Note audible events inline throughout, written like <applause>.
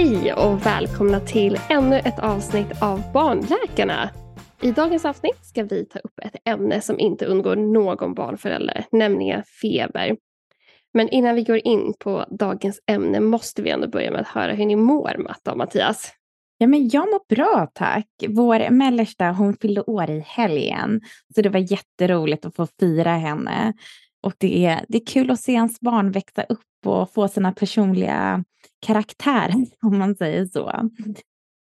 Hej och välkomna till ännu ett avsnitt av Barnläkarna. I dagens avsnitt ska vi ta upp ett ämne som inte undgår någon barnförälder, nämligen feber. Men innan vi går in på dagens ämne måste vi ändå börja med att höra hur ni mår, Matta och Mattias. Ja, men jag mår bra tack. Vår mellersta hon fyllde år i helgen, så det var jätteroligt att få fira henne. Och det är, det är kul att se ens barn växa upp och få sina personliga karaktärer, <laughs> om man säger så.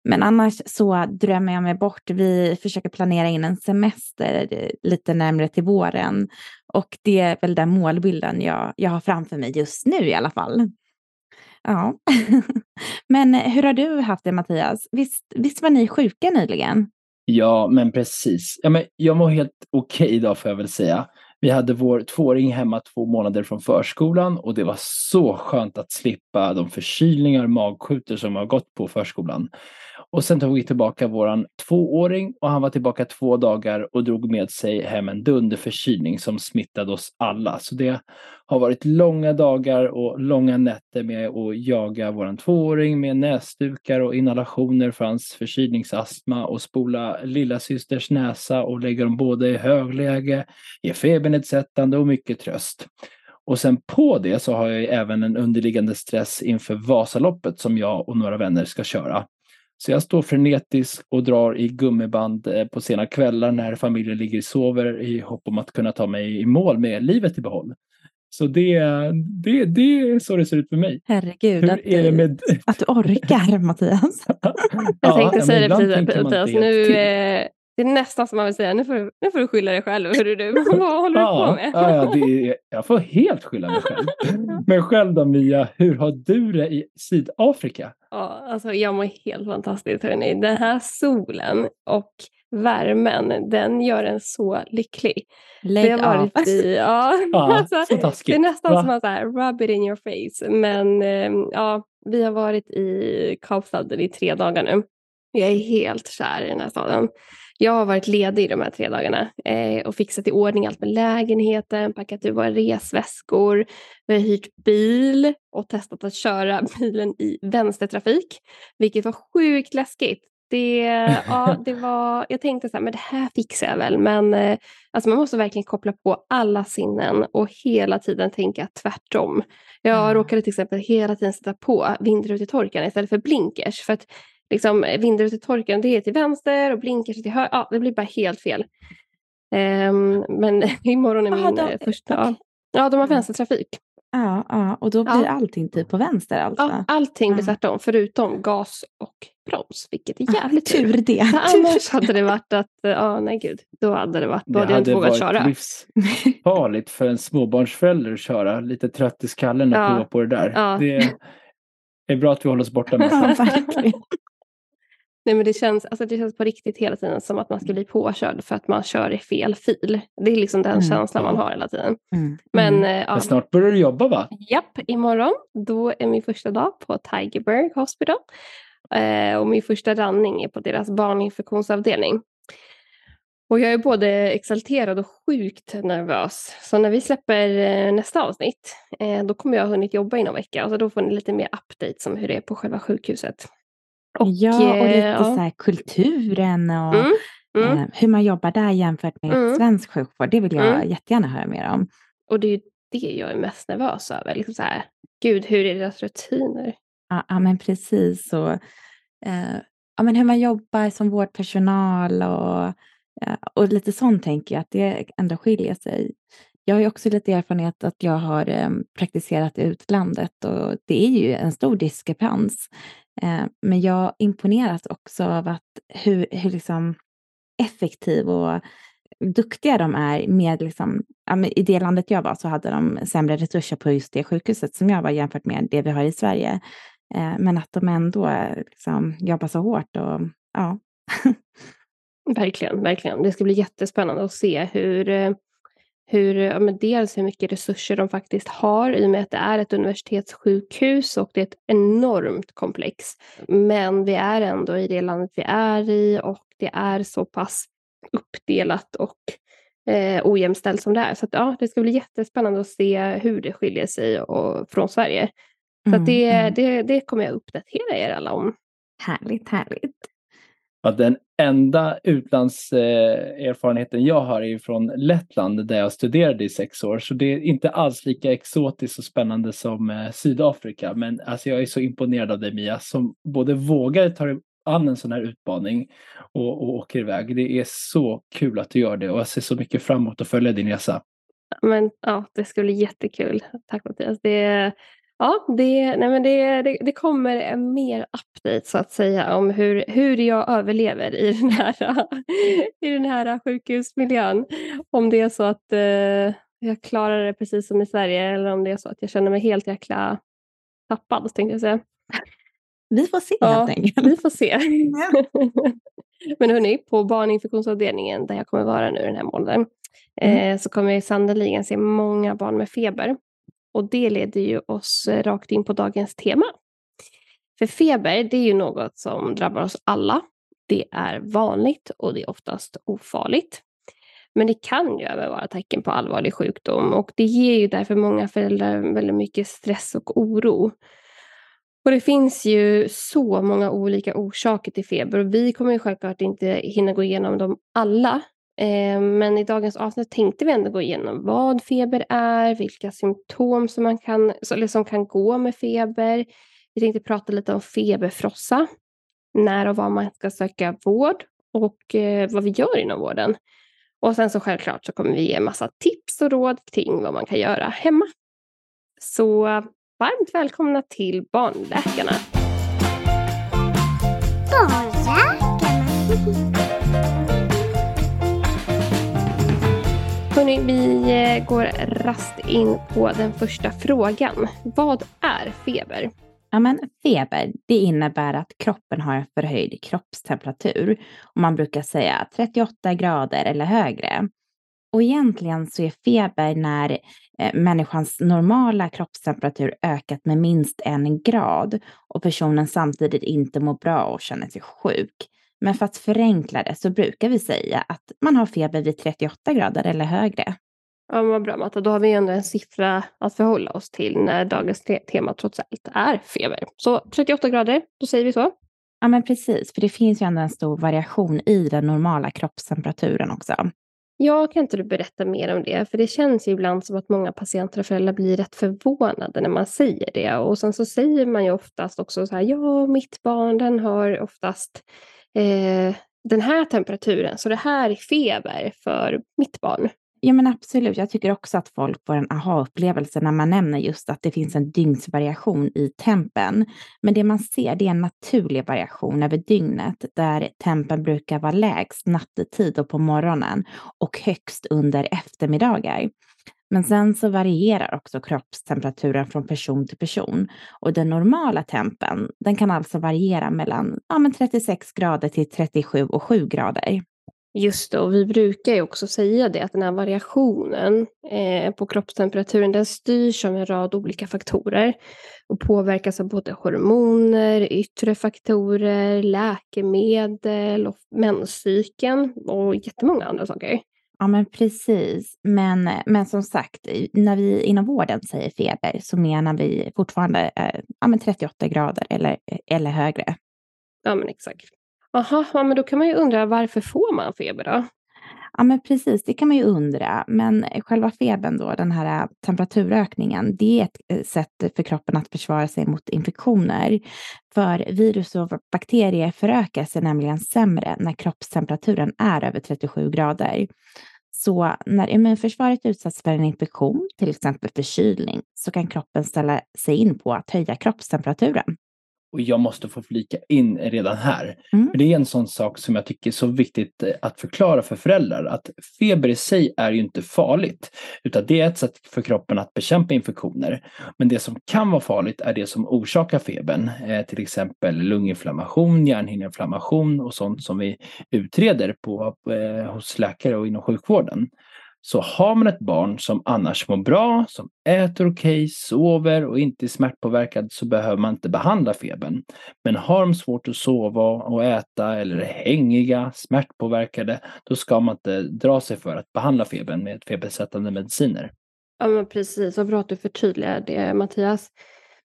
Men annars så drömmer jag mig bort. Vi försöker planera in en semester lite närmare till våren. Och det är väl den målbilden jag, jag har framför mig just nu i alla fall. Ja. <laughs> men hur har du haft det Mattias? Visst, visst var ni sjuka nyligen? Ja, men precis. Ja, men jag mår helt okej okay idag får jag väl säga. Vi hade vår tvååring hemma två månader från förskolan och det var så skönt att slippa de förkylningar och magskjuter som har gått på förskolan. Och sen tog vi tillbaka våran tvååring och han var tillbaka två dagar och drog med sig hem en dunderförkylning som smittade oss alla. Så det har varit långa dagar och långa nätter med att jaga våran tvååring med näsdukar och inhalationer för hans förkylningsastma och spola lilla systers näsa och lägga dem båda i högläge, ge febernedsättande och mycket tröst. Och sen på det så har jag även en underliggande stress inför Vasaloppet som jag och några vänner ska köra. Så jag står frenetisk och drar i gummiband eh, på sena kvällar när familjen ligger och sover i hopp om att kunna ta mig i mål med livet i behåll. Så det, det, det är så det ser ut för mig. Herregud, att, är det med... att du orkar Mattias. <laughs> jag tänkte ja, säga det precis, Mattias. Nu, det är nästan som man vill säga, nu får, nu får du skylla dig själv. Hur du, <laughs> vad håller du på med? ja, ja, det är, jag får helt skylla mig själv. <laughs> Men själv då Mia, hur har du det i Sydafrika? Ja, alltså jag mår helt fantastiskt hörni. Den här solen och värmen, den gör en så lycklig. Lägg det har varit i, ja, <laughs> ja alltså, Det är nästan Va? som att så här, rub it in your face. Men eh, ja, vi har varit i Kapstaden i tre dagar nu. Jag är helt kär i den här staden. Jag har varit ledig de här tre dagarna eh, och fixat i ordning allt med lägenheten, packat ur våra resväskor, vi har hyrt bil och testat att köra <laughs> bilen i vänstertrafik, vilket var sjukt läskigt. Det, <laughs> ja, det var, jag tänkte så här, men det här fixar jag väl, men eh, alltså man måste verkligen koppla på alla sinnen och hela tiden tänka tvärtom. Jag mm. råkade till exempel hela tiden sätta på vindrutetorkaren istället för blinkers, för att liksom, vindrutetorkaren det är till vänster och blinkers till höger. Ja, det blir bara helt fel. Um, men <laughs> imorgon är min Aha, de, första. Okay. Ja, de har vänstertrafik. Ja, ja, och då blir ja. allting typ på vänster alltså? Ja, allting blir tvärtom förutom gas och broms, vilket är jävligt tur. Tur det. För annars hade det varit att, ja nej gud, då hade det varit, då hade jag inte vågat köra. Det hade varit livsfarligt för en småbarnsförälder att köra, lite trött i skallen och ja. prova på det där. Ja. Det är bra att vi håller oss borta med <laughs> det. Nej, men det, känns, alltså det känns på riktigt hela tiden som att man ska bli påkörd för att man kör i fel fil. Det är liksom den mm. känslan man har hela tiden. Mm. Men, mm. Eh, ja. men snart börjar du jobba va? Japp, imorgon. Då är min första dag på Tigerberg Hospital. Eh, och min första ranning är på deras barninfektionsavdelning. Och jag är både exalterad och sjukt nervös. Så när vi släpper eh, nästa avsnitt, eh, då kommer jag ha hunnit jobba i någon vecka. Så då får ni lite mer updates om hur det är på själva sjukhuset. Och, ja, och lite ja. så här kulturen och mm, mm. Eh, hur man jobbar där jämfört med mm. svensk sjukvård. Det vill jag mm. jättegärna höra mer om. Och det är ju det jag är mest nervös över. Liksom så här, Gud, hur är deras rutiner? Ja, ja men precis. Och, eh, ja, men hur man jobbar som vårdpersonal och, ja, och lite sånt tänker jag att det ändå skiljer sig. Jag har ju också lite erfarenhet att jag har eh, praktiserat i utlandet och det är ju en stor diskrepans Eh, men jag imponeras också av att hur, hur liksom effektiv och duktiga de är med, liksom, i det landet jag var så hade de sämre resurser på just det sjukhuset som jag var jämfört med det vi har i Sverige. Eh, men att de ändå liksom, jobbar så hårt och ja. <laughs> verkligen, verkligen. Det ska bli jättespännande att se hur eh, hur, ja, men dels hur mycket resurser de faktiskt har i och med att det är ett universitetssjukhus och det är ett enormt komplex. Men vi är ändå i det landet vi är i och det är så pass uppdelat och eh, ojämställt som det är. Så att, ja, det ska bli jättespännande att se hur det skiljer sig och, från Sverige. Så mm, det, mm. det, det kommer jag uppdatera er alla om. Härligt, härligt. Att den enda utlandserfarenheten jag har är från Lettland där jag studerade i sex år. Så det är inte alls lika exotiskt och spännande som eh, Sydafrika. Men alltså, jag är så imponerad av dig Mia som både vågar ta an en sån här utmaning och, och åker iväg. Det är så kul att du gör det och jag ser så mycket fram emot att följa din resa. Men ja, det ska bli jättekul. Tack Mattias. Det, ja, det, nej men det, det, det kommer en mer update så att säga om hur, hur jag överlever i <laughs> den här, i den här sjukhusmiljön. Om det är så att eh, jag klarar det precis som i Sverige eller om det är så att jag känner mig helt jäkla tappad tänkte jag säga. Vi får se ja, helt enkelt. Vi får se. <laughs> Men hörni, på barninfektionsavdelningen där jag kommer vara nu den här månaden mm. eh, så kommer jag sannoliken se många barn med feber. Och det leder ju oss eh, rakt in på dagens tema. För feber, det är ju något som drabbar oss alla. Det är vanligt och det är oftast ofarligt. Men det kan ju även vara tecken på allvarlig sjukdom och det ger ju därför många föräldrar väldigt mycket stress och oro. Och det finns ju så många olika orsaker till feber och vi kommer ju självklart inte hinna gå igenom dem alla. Eh, men i dagens avsnitt tänkte vi ändå gå igenom vad feber är, vilka symptom som, man kan, eller som kan gå med feber. Vi tänkte prata lite om feberfrossa, när och var man ska söka vård och eh, vad vi gör inom vården. Och sen så självklart så kommer vi ge massa tips och råd kring vad man kan göra hemma. Så varmt välkomna till Barnläkarna. Barnläkarna. <laughs> Hörrni, vi eh, går rast in på den första frågan. Vad är feber? Ja, men feber det innebär att kroppen har en förhöjd kroppstemperatur. Och man brukar säga 38 grader eller högre. Och egentligen så är feber när eh, människans normala kroppstemperatur ökat med minst en grad och personen samtidigt inte mår bra och känner sig sjuk. Men för att förenkla det så brukar vi säga att man har feber vid 38 grader eller högre. Ja, vad bra Matta, då har vi ändå en siffra att förhålla oss till när dagens te tema trots allt är feber. Så 38 grader, då säger vi så. Ja, men precis, för det finns ju ändå en stor variation i den normala kroppstemperaturen också. Ja, kan inte du berätta mer om det? För det känns ju ibland som att många patienter och föräldrar blir rätt förvånade när man säger det. Och sen så säger man ju oftast också så här, ja, mitt barn den har oftast eh, den här temperaturen, så det här är feber för mitt barn. Ja men absolut, jag tycker också att folk får en aha-upplevelse när man nämner just att det finns en dygnsvariation i tempen. Men det man ser det är en naturlig variation över dygnet där tempen brukar vara lägst nattetid och på morgonen och högst under eftermiddagar. Men sen så varierar också kroppstemperaturen från person till person och den normala tempen den kan alltså variera mellan ja, men 36 grader till 37 och 7 grader. Just det, och vi brukar ju också säga det att den här variationen eh, på kroppstemperaturen den styrs av en rad olika faktorer och påverkas av både hormoner, yttre faktorer, läkemedel och menscykeln och jättemånga andra saker. Ja, men precis. Men, men som sagt, när vi inom vården säger feber så menar vi fortfarande eh, ja, men 38 grader eller, eller högre. Ja, men exakt. Jaha, ja, men då kan man ju undra varför får man feber då? Ja, men precis, det kan man ju undra. Men själva febern då, den här äh, temperaturökningen, det är ett äh, sätt för kroppen att försvara sig mot infektioner. För virus och bakterier förökar sig nämligen sämre när kroppstemperaturen är över 37 grader. Så när immunförsvaret utsätts för en infektion, till exempel förkylning, så kan kroppen ställa sig in på att höja kroppstemperaturen. Och jag måste få flika in redan här. Mm. För Det är en sån sak som jag tycker är så viktigt eh, att förklara för föräldrar. Att feber i sig är ju inte farligt. Utan det är ett sätt för kroppen att bekämpa infektioner. Men det som kan vara farligt är det som orsakar febern. Eh, till exempel lunginflammation, hjärnhinneinflammation och sånt som vi utreder på, eh, hos läkare och inom sjukvården. Så har man ett barn som annars mår bra, som äter okej, okay, sover och inte är smärtpåverkad så behöver man inte behandla febern. Men har de svårt att sova och äta eller är hängiga, smärtpåverkade, då ska man inte dra sig för att behandla febern med febersättande mediciner. Ja men precis, vad bra att du förtydligar det Mattias.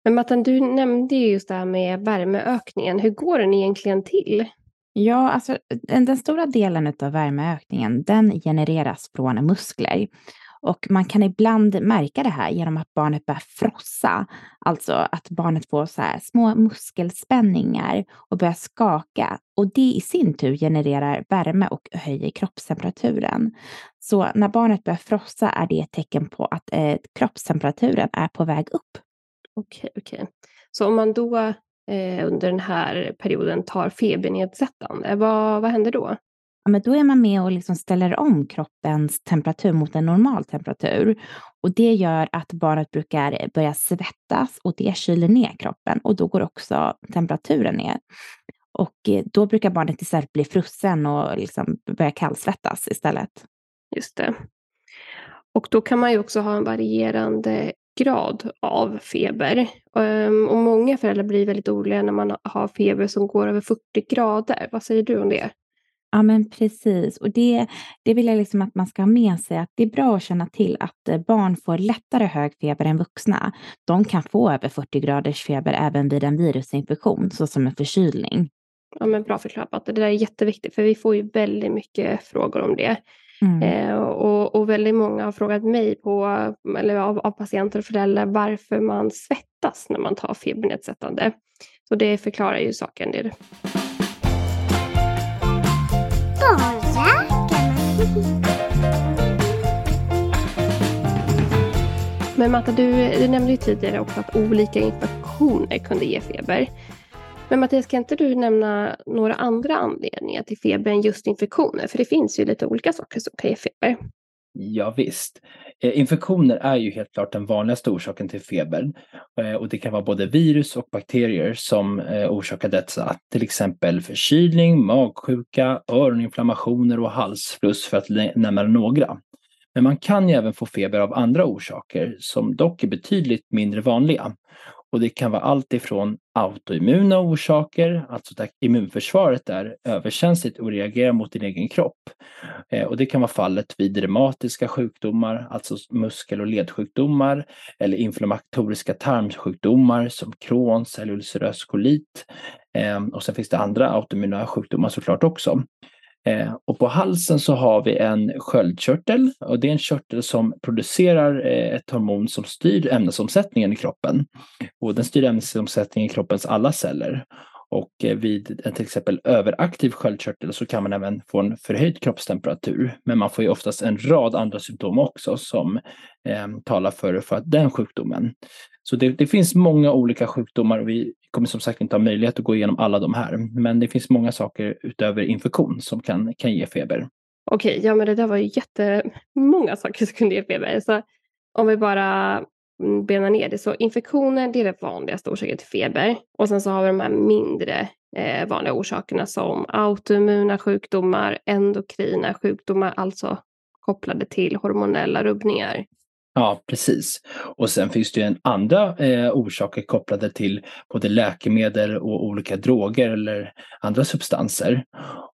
Men Mattan, du nämnde just det här med värmeökningen. Hur går den egentligen till? Ja, alltså den stora delen av värmeökningen, den genereras från muskler. Och man kan ibland märka det här genom att barnet börjar frossa. Alltså att barnet får så små muskelspänningar och börjar skaka. Och det i sin tur genererar värme och höjer kroppstemperaturen. Så när barnet börjar frossa är det ett tecken på att eh, kroppstemperaturen är på väg upp. Okej, okej. Så om man då eh, under den här perioden tar febernedsättande, vad, vad händer då? Ja, men då är man med och liksom ställer om kroppens temperatur mot en normal temperatur. Och det gör att barnet brukar börja svettas och det kyler ner kroppen och då går också temperaturen ner. Och eh, då brukar barnet istället bli frusen och liksom börja kallsvettas istället. Just det. Och då kan man ju också ha en varierande grad av feber. Ehm, och många föräldrar blir väldigt oroliga när man har feber som går över 40 grader. Vad säger du om det? Ja, men precis. Och det, det vill jag liksom att man ska ha med sig, att det är bra att känna till att eh, barn får lättare hög feber än vuxna. De kan få över 40 graders feber även vid en virusinfektion, såsom en förkylning. Ja, men bra förklarat. Det där är jätteviktigt, för vi får ju väldigt mycket frågor om det. Mm. Eh, och, och, väldigt många har frågat mig på, eller av, av patienter och föräldrar varför man svettas när man tar febernedsättande. Så det förklarar ju saken. Det. Men Matta, du, du nämnde ju tidigare också att olika infektioner kunde ge feber. Men Mattias, kan inte du nämna några andra anledningar till feber än just infektioner? För det finns ju lite olika saker som kan ge feber. Ja, visst. Eh, infektioner är ju helt klart den vanligaste orsaken till feber. Eh, och det kan vara både virus och bakterier som eh, orsakar detta. Till exempel förkylning, magsjuka, öroninflammationer och halsfluss för att nämna några. Men man kan ju även få feber av andra orsaker som dock är betydligt mindre vanliga. Och det kan vara allt ifrån autoimmuna orsaker, alltså att immunförsvaret är överkänsligt och reagerar mot din egen kropp. Eh, och det kan vara fallet vid reumatiska sjukdomar, alltså muskel och ledsjukdomar, eller inflammatoriska tarmsjukdomar som Crohns eller ulcerös kolit. Eh, och sen finns det andra autoimmuna sjukdomar såklart också. Eh, och på halsen så har vi en sköldkörtel och det är en körtel som producerar eh, ett hormon som styr ämnesomsättningen i kroppen. Och den styr ämnesomsättningen i kroppens alla celler. Och eh, vid en till exempel överaktiv sköldkörtel så kan man även få en förhöjd kroppstemperatur. Men man får ju oftast en rad andra symptom också som eh, talar för, för den sjukdomen. Så det, det, finns många olika sjukdomar och vi kommer som sagt inte ha möjlighet att gå igenom alla de här. Men det finns många saker utöver infektion som kan, kan ge feber. Okej, ja men det där var ju jättemånga saker som kunde ge feber. Så om vi bara mm, benar ner det. Så infektioner, det är det vanligaste orsaken till feber. Och sen så har vi de här mindre eh, vanliga orsakerna som autoimmuna sjukdomar, endokrina sjukdomar, alltså kopplade till hormonella rubbningar. Ja, precis. Och sen finns det ju en andra eh, orsaker kopplade till både läkemedel och olika droger eller andra substanser.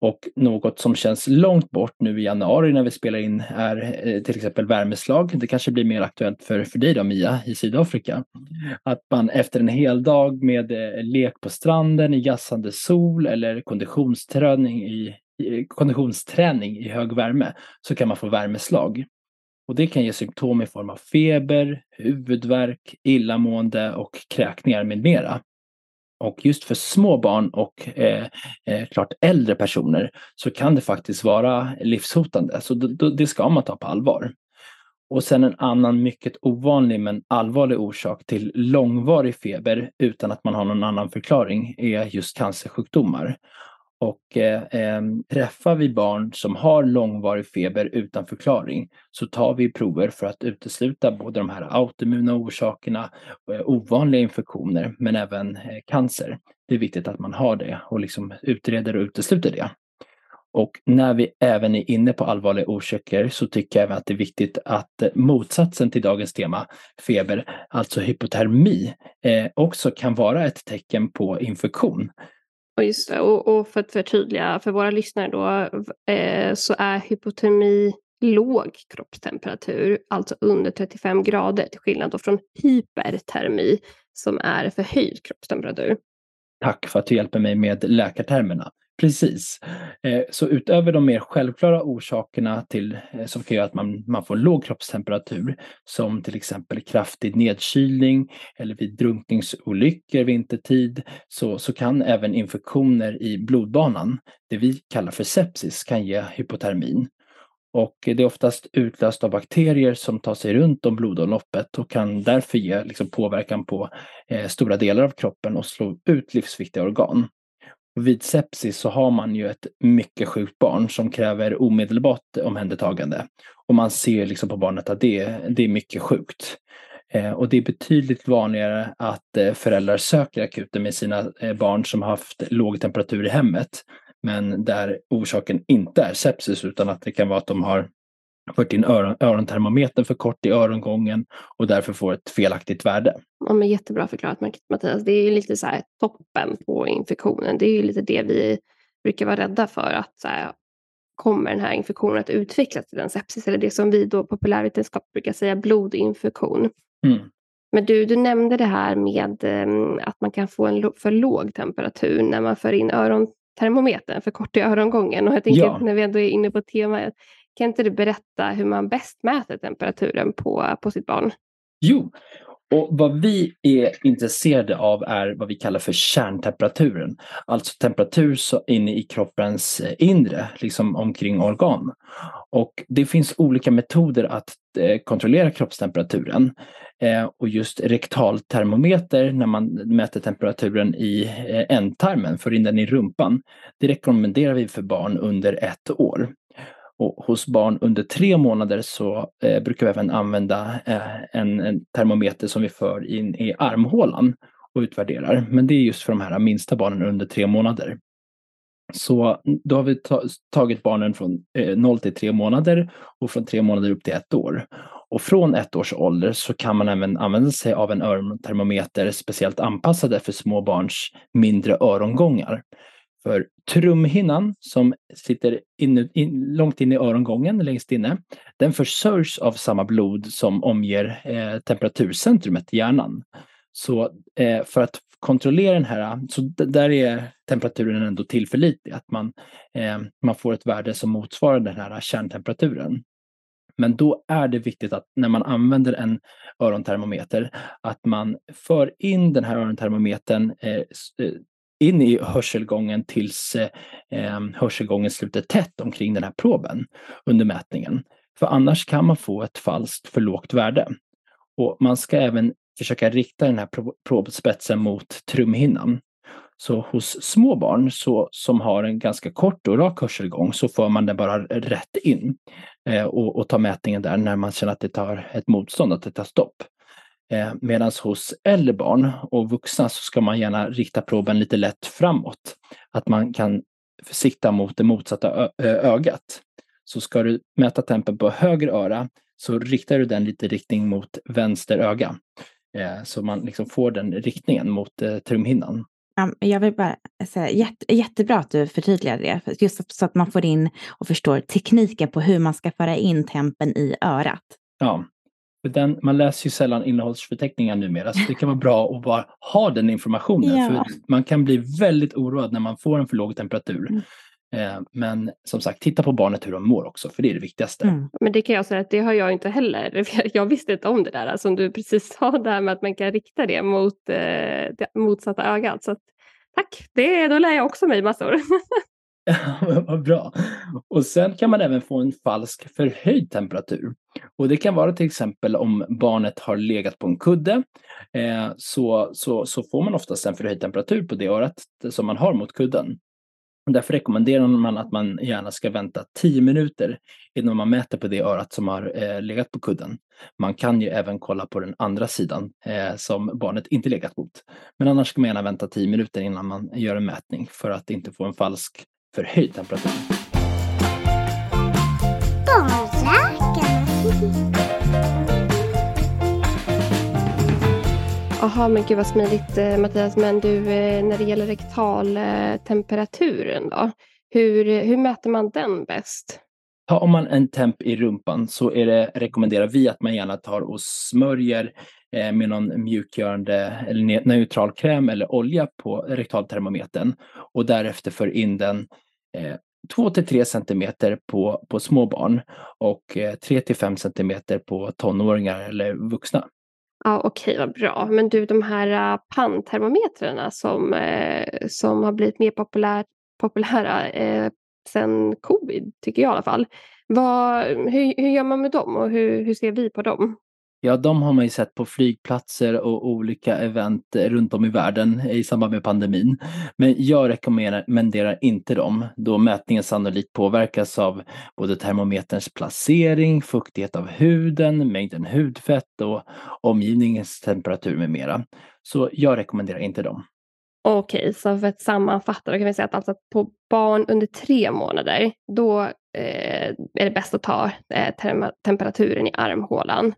Och något som känns långt bort nu i januari när vi spelar in är eh, till exempel värmeslag. Det kanske blir mer aktuellt för, för dig då Mia i Sydafrika. Att man efter en hel dag med eh, lek på stranden i gassande sol eller konditionsträning i, konditionsträning i hög värme så kan man få värmeslag. Och det kan ge symptom i form av feber, huvudvärk, illamående och kräkningar med mera. Och just för små barn och eh, eh, klart äldre personer så kan det faktiskt vara livshotande. Så det ska man ta på allvar. Och sen en annan mycket ovanlig men allvarlig orsak till långvarig feber utan att man har någon annan förklaring är just cancersjukdomar. Och eh, ehm, träffar vi barn som har långvarig feber utan förklaring så tar vi prover för att utesluta både de här autoimmuna orsakerna, eh, ovanliga infektioner men även eh, cancer. Det är viktigt att man har det och liksom utreder och utesluter det. Och när vi även är inne på allvarliga orsaker så tycker jag även att det är viktigt att eh, motsatsen till dagens tema, feber, alltså hypotermi, eh, också kan vara ett tecken på infektion. Och just det, och, och för att förtydliga för våra lyssnare då eh, så är hypotermi låg kroppstemperatur, alltså under 35 grader, till skillnad från hypertermi som är förhöjd kroppstemperatur. Tack för att du hjälper mig med läkartermerna. Precis. Eh, så utöver de mer självklara orsakerna till, eh, som kan göra att man, man får låg kroppstemperatur, som till exempel kraftig nedkylning eller vid drunkningsolyckor vintertid, så, så kan även infektioner i blodbanan, det vi kallar för sepsis, kan ge hypotermin. Och det är oftast utlöst av bakterier som tar sig runt om blodomloppet och kan därför ge liksom, påverkan på eh, stora delar av kroppen och slå ut livsviktiga organ. Vid sepsis så har man ju ett mycket sjukt barn som kräver omedelbart omhändertagande. Och man ser liksom på barnet att det, det är mycket sjukt. Eh, och det är betydligt vanligare att eh, föräldrar söker akuten med sina eh, barn som haft låg temperatur i hemmet. Men där orsaken inte är sepsis utan att det kan vara att de har fört in öron, örontermometern för kort i örongången och därför får ett felaktigt värde. Ja, men jättebra förklarat Mattias. Det är ju lite så här toppen på infektionen. Det är ju lite det vi brukar vara rädda för att så här, kommer den här infektionen att utvecklas till en sepsis eller det som vi då populärvetenskap brukar säga blodinfektion. Mm. Men du, du nämnde det här med um, att man kan få en för låg temperatur när man för in örontermometern för kort i örongången. Och jag tänker ja. när vi ändå är inne på temat, kan inte du berätta hur man bäst mäter temperaturen på, på sitt barn? Jo, och vad vi är intresserade av är vad vi kallar för kärntemperaturen. Alltså temperatur inne i kroppens eh, inre, liksom omkring organ. Och det finns olika metoder att eh, kontrollera kroppstemperaturen. Eh, och just rektaltermometer, när man mäter temperaturen i ändtarmen, för in den i rumpan, det rekommenderar vi för barn under ett år. Och hos barn under tre månader så eh, brukar vi även använda eh, en, en, termometer som vi för in i armhålan och utvärderar. Men det är just för de här minsta barnen under tre månader. Så då har vi ta tagit barnen från eh, 0 till 3 månader och från 3 månader upp till 1 år. Och från ett års ålder så kan man även använda sig av en örontermometer speciellt anpassade för små barns mindre örongångar. För trumhinnan som sitter in, in, långt in i örongången längst inne, den försörjs av samma blod som omger eh, temperaturcentrumet i hjärnan. Så eh, för att kontrollera den här, så där är temperaturen ändå tillförlitlig, att man, eh, man får ett värde som motsvarar den här kärntemperaturen. Men då är det viktigt att när man använder en örontermometer att man för in den här örontermometern eh, eh in i hörselgången tills eh, eh, hörselgången sluter tätt omkring den här proben under mätningen. För annars kan man få ett falskt för lågt värde. Och man ska även försöka rikta den här probspetsen mot trumhinnan. Så hos små barn så, som har en ganska kort och rak hörselgång så får man den bara rätt in eh, och, och tar mätningen där när man känner att det tar ett motstånd, att det tar stopp. Eh, Medan hos äldre barn och vuxna så ska man gärna rikta proben lite lätt framåt. Att man kan sikta mot det motsatta ögat. Så ska du mäta tempen på höger öra så riktar du den lite riktning mot vänster öga. Eh, så man liksom får den riktningen mot eh, trumhinnan. Jag vill bara säga jätte, jättebra att du förtydligade det, just så att man får in och förstår tekniken på hur man ska föra in tempen i örat. Ja, den, man läser ju sällan innehållsförteckningar numera, så det kan vara bra att bara ha den informationen. Ja. För man kan bli väldigt oroad när man får en för låg temperatur. Mm. Eh, men som sagt, titta på barnet hur de mår också, för det är det viktigaste. Mm. Men det kan jag säga att det har jag inte heller. <laughs> Jag visste inte om det där som du precis sa, där med att man kan rikta det mot eh, det motsatta ögat. Så tack, det, då lär jag också mig massor. <laughs> <laughs> Vad bra. Och sen kan man även få en falsk förhöjd temperatur. Och det kan vara till exempel om barnet har legat på en kudde eh, så, så, så får man oftast en förhöjd temperatur på det örat som man har mot kudden. Därför rekommenderar man att man gärna ska vänta 10 minuter innan man mäter på det örat som har eh, legat på kudden. Man kan ju även kolla på den andra sidan eh, som barnet inte legat mot. Men annars ska man gärna vänta 10 minuter innan man gör en mätning för att inte få en falsk förhöjd temperatur. <laughs> Jaha, men gud vad smidigt eh, Mattias. Men du, eh, när det gäller rektaltemperaturen då? Hur, hur mäter man den bäst? Tar man en temp i rumpan så är det, rekommenderar vi att man gärna tar och smörjer Eh, med någon mjukgörande eller neutral kräm eller olja på rektaltermometern och därefter för in den eh, 2 till 3 centimeter på, på små barn och eh, 3 till 5 centimeter på tonåringar eller vuxna. Ja, Okej, okay, vad bra. Men du, de här pantermometrarna panntermometrarna som, som har blivit mer populär, populära eh, sen covid, tycker jag i alla fall. Vad, hur, hur gör man med dem och hur, hur ser vi på dem? Ja, de har man ju sett på flygplatser och olika event runt om i världen i samband med pandemin. Men jag rekommenderar inte dem då mätningen sannolikt påverkas av både termometerns placering, fuktighet av huden, mängden hudfett och omgivningens temperatur med mera. Så jag rekommenderar inte dem. Okej, okay, så för att sammanfatta då kan vi säga att alltså på barn under tre månader då eh, är det bäst att ta eh, temperaturen i armhålan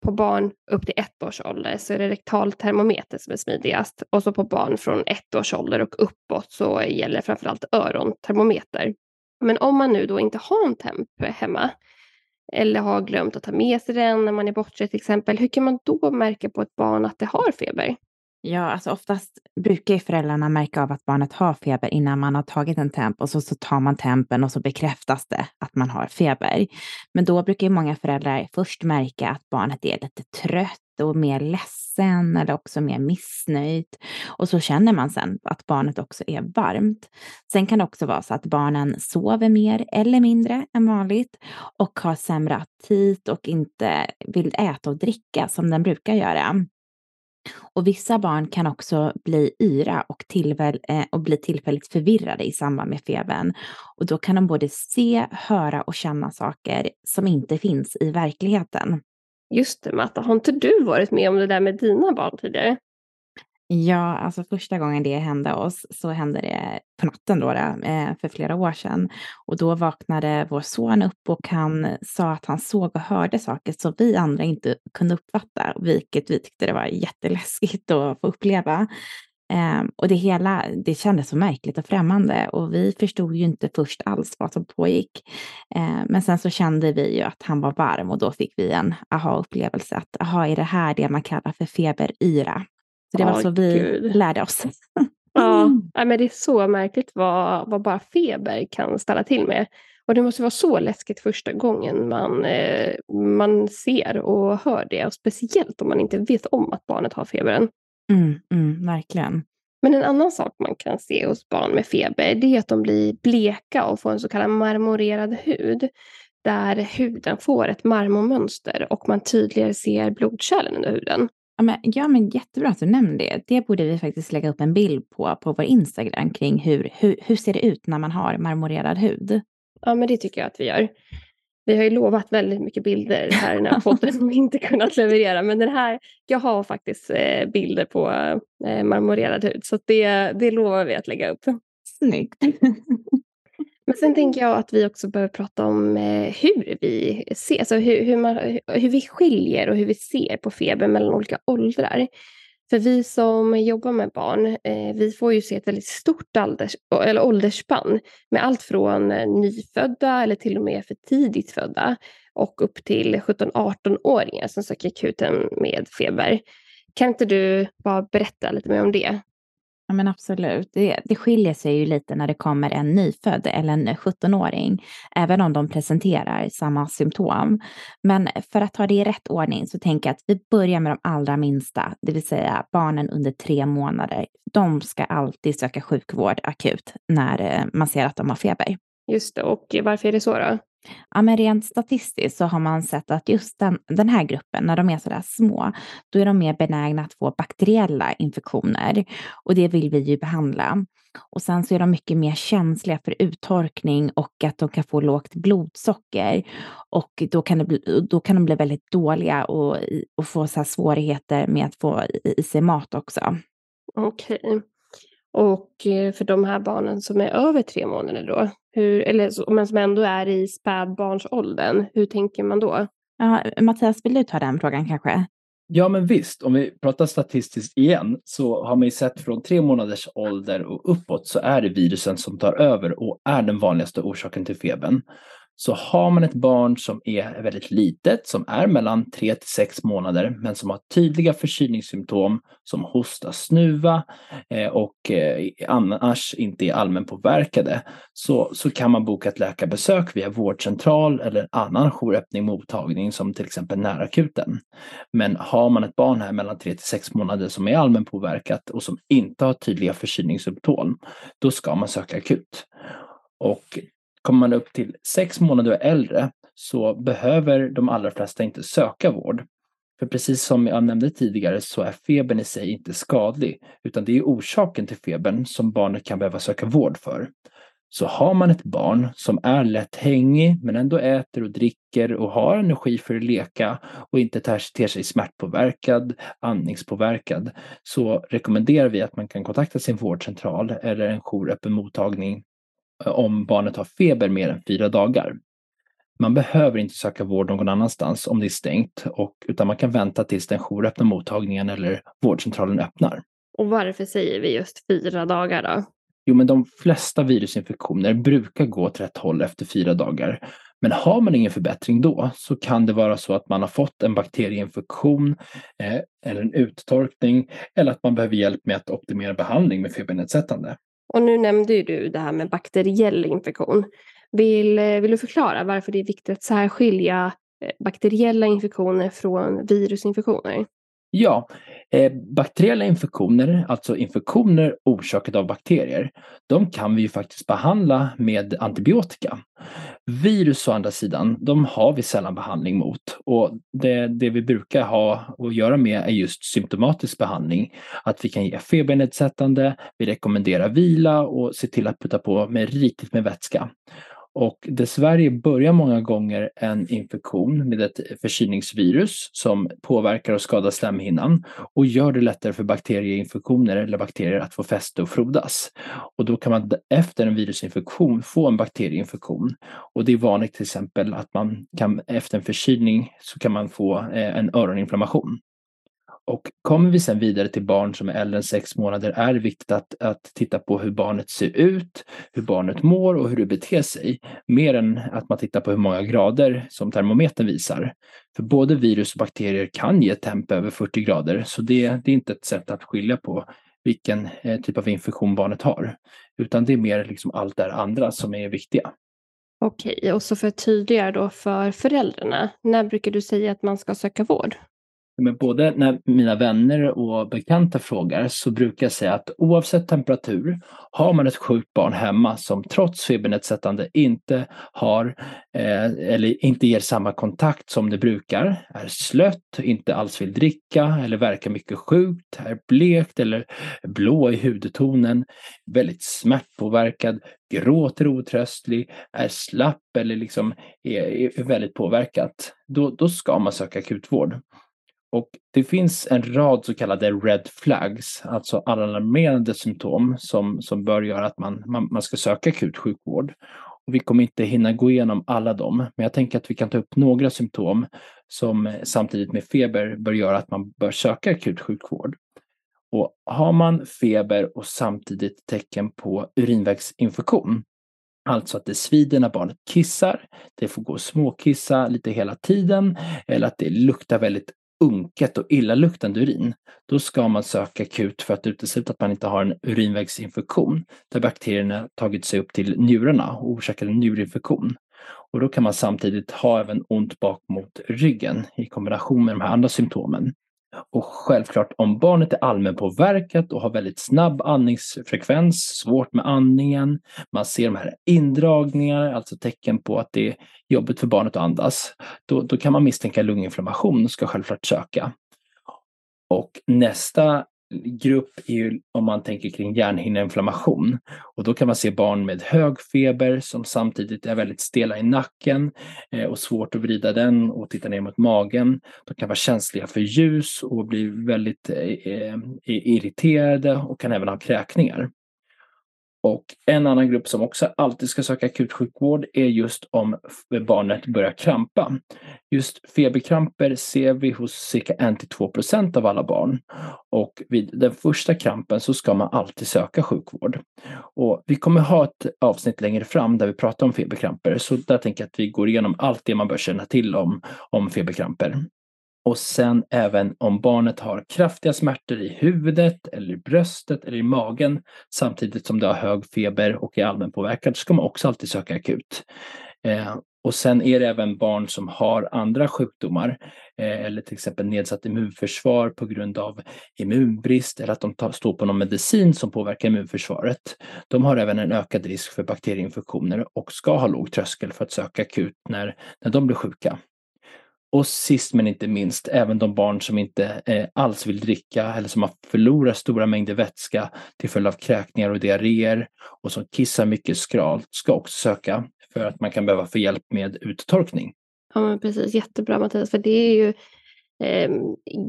på barn upp till ett års ålder så är det rektaltermometer som är smidigast. Och så på barn från ett års ålder och uppåt så gäller framförallt örontermometer. Men om man nu då inte har en temp hemma eller har glömt att ta med sig den när man är borta till exempel, hur kan man då märka på ett barn att det har feber? Ja, alltså oftast brukar ju föräldrarna märka av att barnet har feber innan man har tagit en temp och så, så tar man tempen och så bekräftas det att man har feber. Men då brukar ju många föräldrar först märka att barnet är lite trött och mer ledsen eller också mer missnöjt. Och så känner man sen att barnet också är varmt. Sen kan det också vara så att barnen sover mer eller mindre än vanligt och har sämre aptit och inte vill äta och dricka som den brukar göra. Och vissa barn kan också bli yra och, tillväl, eh, och bli tillfälligt förvirrade i samband med febern. Och då kan de både se, höra och känna saker som inte finns i verkligheten. Just det, Matta. Har inte du varit med om det där med dina barn tidigare? Ja, alltså första gången det hände oss så hände det på natten då, eh, för flera år sedan. Och då vaknade vår son upp och han sa att han såg och hörde saker som vi andra inte kunde uppfatta, vilket vi tyckte det var jätteläskigt att få uppleva. Ehm, och det hela, det kändes så märkligt och främmande och vi förstod ju inte först alls vad som pågick. Ehm, men sen så kände vi ju att han var varm och då fick vi en aha-upplevelse att aha, är det här det man kallar för feberyra? Så det var oh, så vi Gud. lärde oss. <laughs> Ja, men det är så märkligt vad, vad bara feber kan ställa till med. Och det måste vara så läskigt första gången man, eh, man ser och hör det. Och speciellt om man inte vet om att barnet har febern. Mm, mm, verkligen. Men en annan sak man kan se hos barn med feber det är att de blir bleka och får en så kallad marmorerad hud. Där huden får ett marmormönster och man tydligare ser blodkärlen under huden. Ja men, ja, men jättebra att du nämner det. Det borde vi faktiskt lägga upp en bild på, på vår Instagram kring hur, hur, hur ser det ut när man har marmorerad hud? Ja, men det tycker jag att vi gör. Vi har ju lovat väldigt mycket bilder här i den här <laughs> podden som vi inte kunnat leverera. Men den här, jag har faktiskt eh, bilder på eh, marmorerad hud. Så det, det lovar vi att lägga upp. Snyggt. <laughs> Men sen tänker jag att vi också behöver prata om eh, hur vi ser, alltså hur, hur, man, hur vi skiljer och hur vi ser på feber mellan olika åldrar. För vi som jobbar med barn, eh, vi får ju se ett väldigt stort ålders, eller åldersspann med allt från eh, nyfödda eller till och med för tidigt födda och upp till 17-18-åringar som söker akuten med feber. Kan inte du bara berätta lite mer om det? Ja, men absolut. Det, det skiljer sig ju lite när det kommer en nyfödd eller en 17-åring, även om de presenterar samma symptom. Men för att ta det i rätt ordning så tänker jag att vi börjar med de allra minsta, det vill säga barnen under tre månader. De ska alltid söka sjukvård akut när eh, man ser att de har feber. Just det, och varför är det så då? Ja, men rent statistiskt så har man sett att just den, den här gruppen, när de är sådär små, då är de mer benägna att få bakteriella infektioner och det vill vi ju behandla. Och sen så är de mycket mer känsliga för uttorkning och att de kan få lågt blodsocker och då kan, det bli, då kan de bli väldigt dåliga och, och få så svårigheter med att få i sig mat också. Okej. Okay. Och eh, för de här barnen som är över tre månader då, hur, eller, men som ändå är i spädbarnsåldern, hur tänker man då? Ja, Mattias, vill du ta den frågan kanske? Ja, men visst. Om vi pratar statistiskt igen så har man ju sett från tre månaders ålder och uppåt så är det virusen som tar över och är den vanligaste orsaken till febern. Så har man ett barn som är väldigt litet, som är mellan 3 till 6 månader, men som har tydliga förkylningssymptom som hosta, snuva eh, och eh, annars inte är allmänpåverkade, så, så kan man boka ett läkarbesök via vårdcentral eller annan jouröppning mottagning som till exempel närakuten. Men har man ett barn här mellan 3 till 6 månader som är allmänpåverkat och som inte har tydliga förkylningssymptom, då ska man söka akut. Och kommer man upp till sex månader och äldre så behöver de allra flesta inte söka vård. För precis som jag nämnde tidigare så är febern i sig inte skadlig, utan det är orsaken till febern som barnet kan behöva söka vård för. Så har man ett barn som är lätt hängig men ändå äter och dricker och har energi för att leka och inte ter sig smärtpåverkad, andningspåverkad, så rekommenderar vi att man kan kontakta sin vårdcentral eller en jouröppen mottagning om barnet har feber mer än fyra dagar. Man behöver inte söka vård någon annanstans om det är stängt, och, utan man kan vänta tills den jouröppna mottagningen eller vårdcentralen öppnar. Och varför säger vi just fyra dagar då? Jo, men de flesta virusinfektioner brukar gå åt rätt håll efter fyra dagar. Men har man ingen förbättring då så kan det vara så att man har fått en bakterieinfektion eh, eller en uttorkning eller att man behöver hjälp med att optimera behandling med febernedsättande. Och nu nämnde ju du det här med bakteriell infektion. Vill, eh, vill du förklara varför det är viktigt att särskilja eh, bakteriella infektioner från virusinfektioner? Ja, eh, bakteriella infektioner, alltså infektioner orsakade av bakterier, de kan vi ju faktiskt behandla med antibiotika. Virus å andra sidan, de har vi sällan behandling mot och det, det vi brukar ha att göra med är just symptomatisk behandling. Att vi kan ge febernedsättande, vi rekommenderar vila och se till att putta på med rikligt med vätska. Och dessvärre börjar många gånger en infektion med ett förkylningsvirus som påverkar och skadar slemhinnan och gör det lättare för bakterieinfektioner eller bakterier att få fäste och frodas. Och då kan man efter en virusinfektion få en bakterieinfektion. Och det är vanligt till exempel att man kan efter en förkylning så kan man få eh, en öroninflammation. Och kommer vi sedan vidare till barn som är äldre än sex månader är det viktigt att, att titta på hur barnet ser ut, hur barnet mår och hur det beter sig. Mer än att man tittar på hur många grader som termometern visar. För både virus och bakterier kan ge temp över 40 grader, så det, det är inte ett sätt att skilja på vilken eh, typ av infektion barnet har. Utan det är mer liksom allt det andra som är viktiga. Okej, och så för att tydliggöra då för föräldrarna, när brukar du säga att man ska söka vård? Men både när mina vänner och bekanta frågar så brukar jag säga att oavsett temperatur, har man ett sjukt barn hemma som trots febernedsättande inte har eh, eller inte ger samma kontakt som det brukar, är slött, inte alls vill dricka eller verkar mycket sjukt, är blekt eller blå i hudtonen, väldigt smärtpåverkad, gråter otröstlig, är slapp eller liksom är, är väldigt påverkat, då, då ska man söka akutvård. Och det finns en rad så kallade red flags, alltså alarmerande symptom som, som bör göra att man, man, man ska söka akut sjukvård. Och vi kommer inte hinna gå igenom alla dem, men jag tänker att vi kan ta upp några symptom som samtidigt med feber bör göra att man bör söka akut sjukvård. Och har man feber och samtidigt tecken på urinvägsinfektion, Alltså att det svider när barnet kissar, det får gå och småkissa lite hela tiden eller att det luktar väldigt unket och illaluktande urin, då ska man söka akut för att utesluta att man inte har en urinvägsinfektion där bakterierna tagit sig upp till njurarna och orsakar en njurinfektion. Och då kan man samtidigt ha även ont bak mot ryggen i kombination med de här andra symptomen. Och självklart om barnet är allmänpåverkat och har väldigt snabb andningsfrekvens, svårt med andningen, man ser de här indragningarna, alltså tecken på att det är jobbigt för barnet att andas, då, då kan man misstänka lunginflammation och ska självklart söka. Och nästa grupp är ju om man tänker kring hjärnhinneinflammation. Och då kan man se barn med hög feber som samtidigt är väldigt stela i nacken eh, och svårt att vrida den och titta ner mot magen. De kan vara känsliga för ljus och bli väldigt eh, eh irriterade och kan även ha kräkningar. Och en annan grupp som också alltid ska söka akutsjukvård är just om barnet börjar krampa. Just feberkramper ser vi hos cirka 1-2% av alla barn. Och vid den första krampen så ska man alltid söka sjukvård. Och vi kommer ha ett avsnitt längre fram där vi pratar om feberkramper, så där tänker jag att vi går igenom allt det man bör känna till om, om feberkramper. Och sen även om barnet har kraftiga smärtor i huvudet eller i bröstet eller i magen samtidigt som det har hög feber och är allmänpåverkad ska man också alltid söka akut. Eh, och sen är det även barn som har andra sjukdomar eh, eller till exempel nedsatt immunförsvar på grund av immunbrist eller att de tar, står på någon medicin som påverkar immunförsvaret. De har även en ökad risk för bakterieinfektioner och ska ha låg tröskel för att söka akut när, när de blir sjuka. Och sist men inte minst, även de barn som inte eh, alls vill dricka eller som har förlorat stora mängder vätska till följd av kräkningar och diarréer och som kissar mycket skralt ska också söka för att man kan behöva få hjälp med uttorkning. Ja, men precis. Jättebra Mattias, för det är ju eh,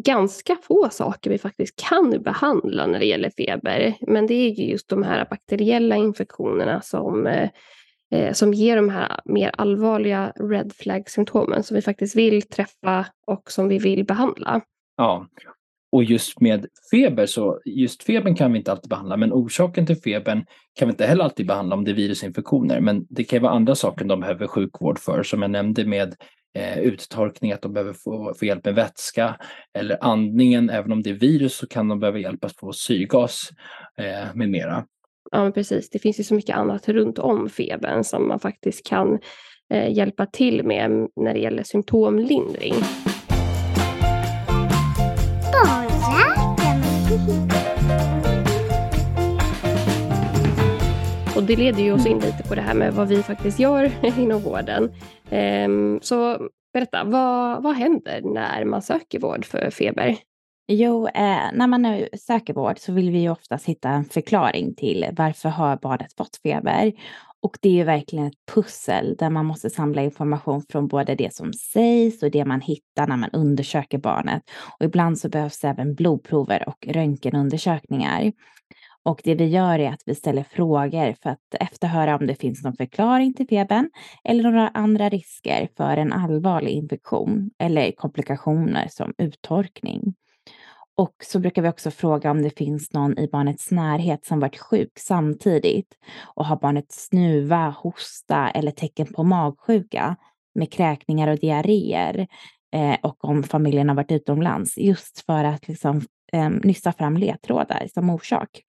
ganska få saker vi faktiskt kan behandla när det gäller feber. Men det är ju just de här bakteriella infektionerna som eh, eh, som ger de här mer allvarliga red flag-symptomen som vi faktiskt vill träffa och som vi vill behandla. Ja, och just med feber så, just febern kan vi inte alltid behandla, men orsaken till febern kan vi inte heller alltid behandla om det är virusinfektioner. Men det kan vara andra saker de behöver sjukvård för, som jag nämnde med eh, uttorkning, att de behöver få, få, hjälp med vätska eller andningen. Även om det är virus så kan de behöva hjälp att få syrgas eh, med mera. Ja, men precis. Det finns ju så mycket annat runt om febern som man faktiskt kan eh, hjälpa till med när det gäller symptomlindring. Och det leder ju oss in lite på det här med vad vi faktiskt gör <laughs> inom vården. Ehm, så berätta, vad, vad händer när man söker vård för feber? Jo, eh, när man nu söker vård så vill vi ju oftast hitta en förklaring till varför har barnet fått feber. Och det är ju verkligen ett pussel där man måste samla information från både det som sägs och det man hittar när man undersöker barnet. Och ibland så behövs även blodprover och röntgenundersökningar. Och det vi gör är att vi ställer frågor för att efterhöra om det finns någon förklaring till febern eller några andra risker för en allvarlig infektion eller komplikationer som uttorkning. Och så brukar vi också fråga om det finns någon i barnets närhet som varit sjuk samtidigt och har barnet snuva, hosta eller tecken på magsjuka med kräkningar och diarréer eh, och om familjen har varit utomlands just för att liksom, eh, nysta fram ledtrådar som orsak.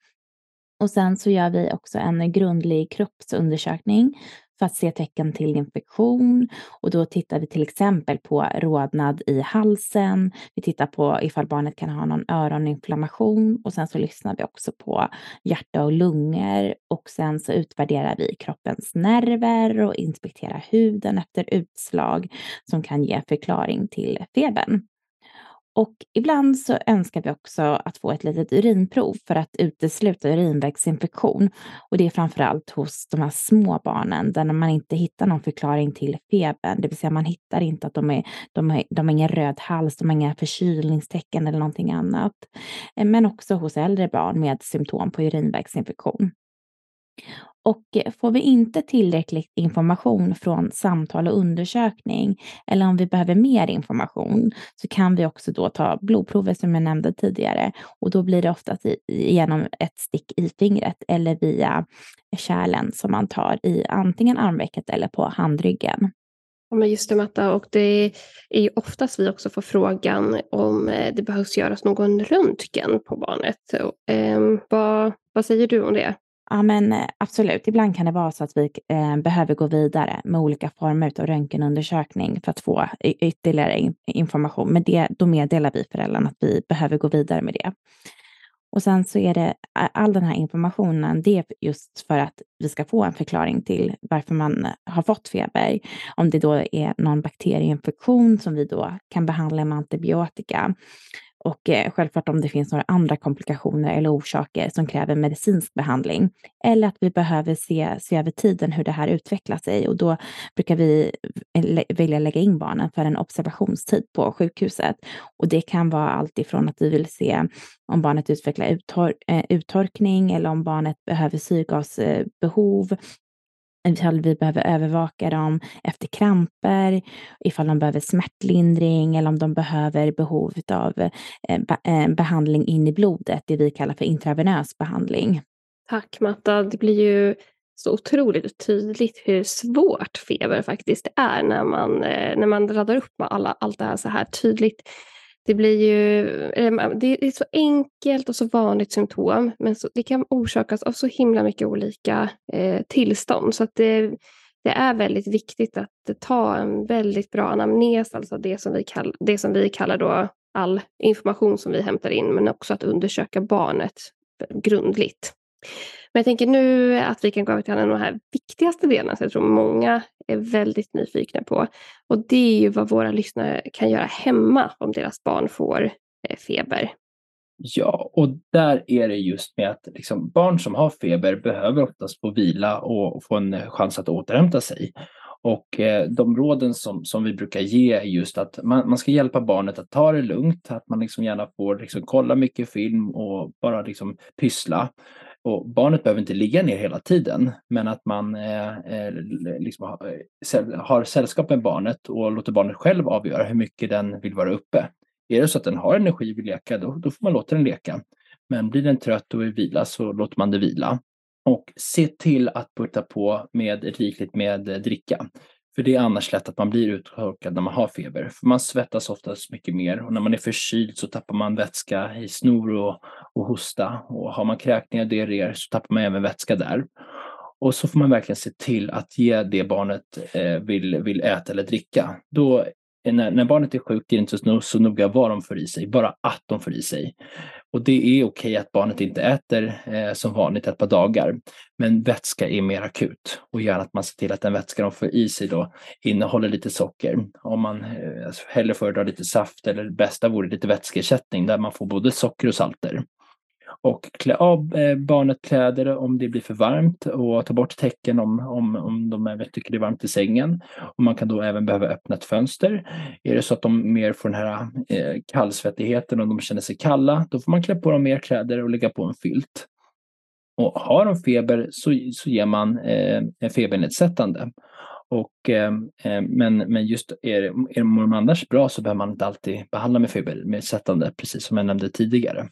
Och sen så gör vi också en grundlig kroppsundersökning för att se tecken till infektion och då tittar vi till exempel på rodnad i halsen. Vi tittar på ifall barnet kan ha någon öroninflammation och sen så lyssnar vi också på hjärta och lungor och sen så utvärderar vi kroppens nerver och inspekterar huden efter utslag som kan ge förklaring till febern. Och ibland så önskar vi också att få ett litet urinprov för att utesluta urinvägsinfektion. Och det är framförallt hos de här små barnen där man inte hittar någon förklaring till febern. Det vill säga man hittar inte att de, är, de, är, de har ingen röd hals, de har inga förkylningstecken eller någonting annat. Eh, men också hos äldre barn med symptom på urinvägsinfektion. Och eh, får vi inte tillräcklig information från samtal och undersökning eller om vi behöver mer information så kan vi också då ta blodprover som jag nämnde tidigare och då blir det oftast genom ett stick i fingret eller via kärlen som man tar i antingen armvecket eller på handryggen. Ja, men just det Matta, och det är ju oftast vi också får frågan om eh, det behövs göras någon röntgen på barnet. Ehm, vad, vad säger du om det? Ja, men eh, absolut. Ibland kan det vara så att vi eh, behöver gå vidare med olika former av röntgenundersökning för att få ytterligare information. Men det, då meddelar vi föräldrarna att vi behöver gå vidare med det. Och sen så är det all den här informationen, det är just för att vi ska få en förklaring till varför man eh, har fått feber. Om det då är någon bakterieinfektion som vi då kan behandla med antibiotika och eh, självklart om det finns några andra komplikationer eller orsaker som kräver medicinsk behandling. Eller att vi behöver se, se över tiden hur det här utvecklar sig och då brukar vi eh, vilja lägga in barnen för en observationstid på sjukhuset. Och det kan vara allt ifrån att vi vill se om barnet utvecklar uttor eh, uttorkning eller om barnet behöver syrgasbehov ifall vi behöver övervaka dem efter kramper, ifall de behöver smärtlindring eller om de behöver behov av eh, eh, behandling in i blodet, det vi kallar för intravenös behandling. Tack Matta. Det blir ju så otroligt tydligt hur svårt feber faktiskt är när man, eh, när man radar upp med alla, allt det här så här tydligt. Det blir ju det är så enkelt och så vanligt symptom, men så, det kan orsakas av så himla mycket olika eh, tillstånd. Så att det, det, är väldigt viktigt att ta en väldigt bra anamnes, alltså det som vi, kall, det som vi kallar då all information som vi hämtar in, men också att undersöka barnet grundligt. Men jag tänker nu att vi kan gå över till den här viktigaste delen som jag tror många är väldigt nyfikna på. Och det är ju vad våra lyssnare kan göra hemma om deras barn får eh, feber. Ja, och där är det just med att liksom, barn som har feber behöver oftast få vila och få en eh, chans att återhämta sig. Och eh, de råden som, som vi brukar ge är just att man, man ska hjälpa barnet att ta det lugnt, att man liksom gärna får liksom kolla mycket film och bara liksom pyssla. Och barnet behöver inte ligga ner hela tiden, men att man eh, eh liksom har, eh, har sällskap med barnet och låter barnet själv avgöra hur mycket den vill vara uppe. Är det så att den har energi och vill leka, då, då får man låta den leka. Men blir den trött och vill vila så låter man det vila. Och se till att putta på med rikligt med eh, dricka. För det är annars lätt att man blir uttorkad när man har feber. För man svettas oftast mycket mer och när man är förkyld så tappar man vätska i snor och, och hosta. Och har man kräkningar och diarréer så tappar man även vätska där. Och så får man verkligen se till att ge det barnet eh, vill, vill äta eller dricka. Då när, när, barnet är sjukt är det inte så, så noga vad de får i sig, bara att de får i sig. Och det är okej att barnet inte äter eh, som vanligt ett par dagar, men vätska är mer akut och gärna att man ser till att den vätska de får i sig då innehåller lite socker. Om man eh, alltså hellre föredrar lite saft eller bästa vore lite vätskeersättning där man får både socker och salter och klä av eh, barnet kläder om det blir för varmt och ta bort täcken om, om, om de tycker det är varmt i sängen. Och man kan då även behöva öppna ett fönster. Är det så att de mer får den här eh, kallsvettigheten och de känner sig kalla, då får man klä på dem mer kläder och lägga på en filt. Och har de feber så, så ger man eh, febernedsättande. Och, eh, eh, men, men just är, är mår de annars bra så behöver man inte alltid behandla med febernedsättande, precis som jag nämnde tidigare.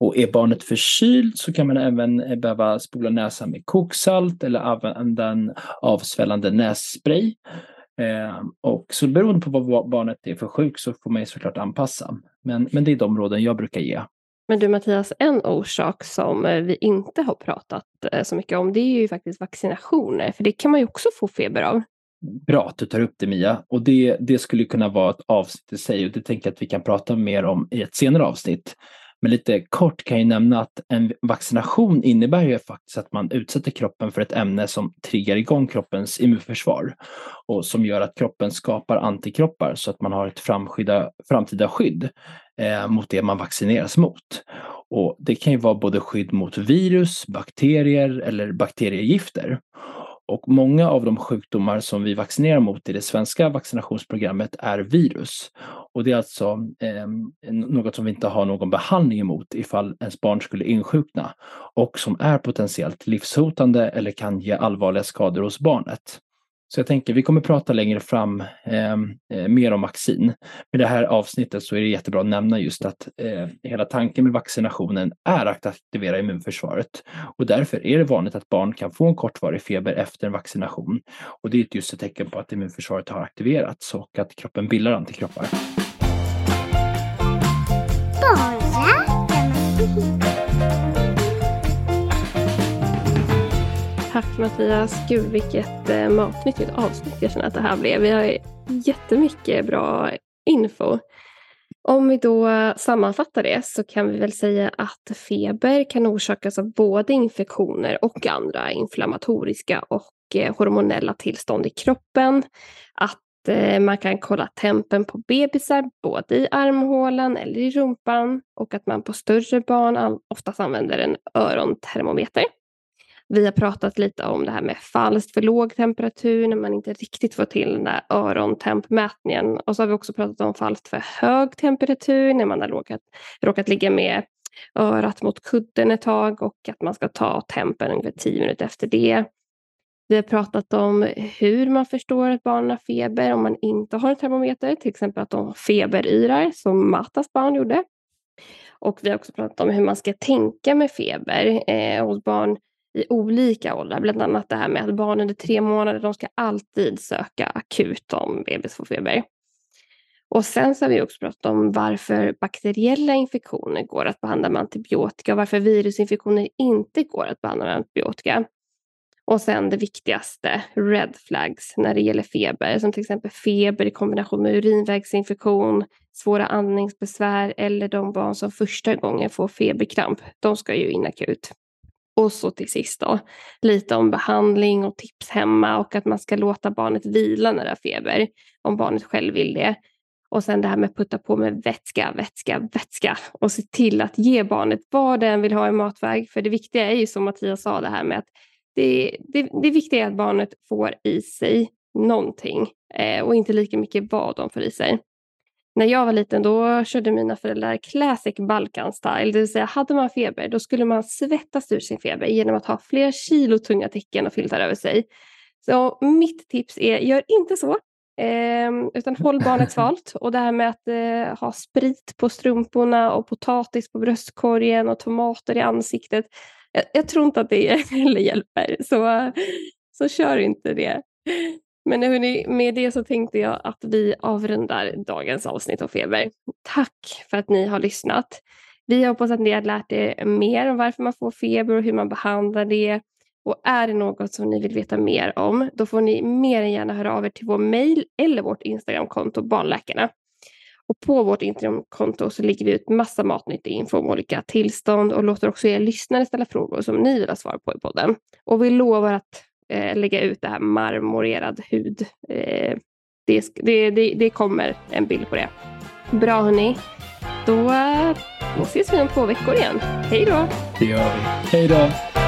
Och är barnet förkylt så kan man även eh, behöva spola näsan med koksalt eller använda en avsvällande nässpray. Eh, och så beroende på vad barnet är för sjuk så får man ju såklart anpassa. Men, men det är de råden jag brukar ge. Men du Mattias, en orsak som eh, vi inte har pratat eh, så mycket om det är ju faktiskt vaccinationer, för det kan man ju också få feber av. Bra att du tar upp det Mia. Och det, det skulle kunna vara ett avsnitt i sig och det tänker jag att vi kan prata mer om i ett senare avsnitt. Men lite kort kan jag nämna att en vaccination innebär ju faktiskt att man utsätter kroppen för ett ämne som triggar igång kroppens immunförsvar och som gör att kroppen skapar antikroppar så att man har ett framskydda, framtida skydd eh, mot det man vaccineras mot. Och det kan ju vara både skydd mot virus, bakterier eller bakteriegifter. Och många av de sjukdomar som vi vaccinerar mot i det svenska vaccinationsprogrammet är virus. Och det är alltså eh, något som vi inte har någon behandling emot ifall ens barn skulle insjukna och som är potentiellt livshotande eller kan ge allvarliga skador hos barnet. Så jag tänker vi kommer prata längre fram ehm, eh, mer om vaccin. Med det här avsnittet så är det jättebra att nämna just att eh, hela tanken med vaccinationen är att aktivera immunförsvaret. Och därför är det vanligt att barn kan få en kortvarig feber efter en vaccination. Och det är just ett tecken på att immunförsvaret har aktiverats och att kroppen bildar antikroppar. Tack Mattias. Gud vilket eh, matnyttigt avsnitt jag känner att det här blev. Vi har jättemycket bra info. Om vi då sammanfattar det så kan vi väl säga att feber kan orsakas av både infektioner och andra inflammatoriska och eh, hormonella tillstånd i kroppen. Att eh, man kan kolla tempen på bebisar både i armhålan eller i rumpan och att man på större barn oftast använder en örontermometer. Vi har pratat lite om det här med falskt för låg temperatur när man inte riktigt får till den där örontempmätningen. Och så har vi också pratat om falskt för hög temperatur när man har råkat, råkat ligga med örat mot kudden ett tag och att man ska ta tempen ungefär tio minuter efter det. Vi har pratat om hur man förstår att barnen har feber om man inte har en termometer, till exempel att de feberyrar som Matas barn gjorde. Och vi har också pratat om hur man ska tänka med feber eh, hos barn i olika åldrar. Bland annat det här med att barn under tre månader de ska alltid söka akut om bebis får feber. Och sen så har vi också pratat om varför bakteriella infektioner går att behandla med antibiotika och varför virusinfektioner inte går att behandla med antibiotika. Och sen det viktigaste, red flags när det gäller feber, som till exempel feber i kombination med urinvägsinfektion, svåra andningsbesvär eller de barn som första gången får feberkramp. De ska ju in akut. Och så till sist då, lite om behandling och tips hemma och att man ska låta barnet vila när det har feber, om barnet själv vill det. Och sen det här med att putta på med vätska, vätska, vätska och se till att ge barnet vad den vill ha i matväg. För det viktiga är ju som Mattias sa det här med att det, det, det viktiga är att barnet får i sig någonting eh, och inte lika mycket vad de får i sig. När jag var liten då körde mina föräldrar classic Balkan style, det vill säga hade man feber då skulle man svettas ur sin feber genom att ha flera kilo tunga täcken och filtar över sig. Så mitt tips är, gör inte så, eh, utan håll barnet svalt. <laughs> Och det här med att eh, ha sprit på strumporna och potatis på bröstkorgen och tomater i ansiktet. Jag, jag tror inte att det <laughs> heller hjälper, så, så kör inte det. Men hörni, med det så tänkte jag att vi avrundar dagens avsnitt av Feber. Tack för att ni har lyssnat. Vi hoppas att ni har lärt er mer om varför man får feber och hur man behandlar det. Och är det något som ni vill veta mer om, då får ni mer än gärna höra av er till vår mejl eller vårt Instagramkonto Barnläkarna. Och på vårt Instagramkonto så lägger vi ut massa matnyttig info om olika tillstånd och låter också er lyssnare ställa frågor som ni vill ha svar på i podden. Och vi lovar att eh, lägga ut det här marmorerad hud. Eh, det, det, det, det, kommer en bild på det. Bra hörni. Då, då ses vi om två veckor igen. Hej då! Det gör vi. Hej då!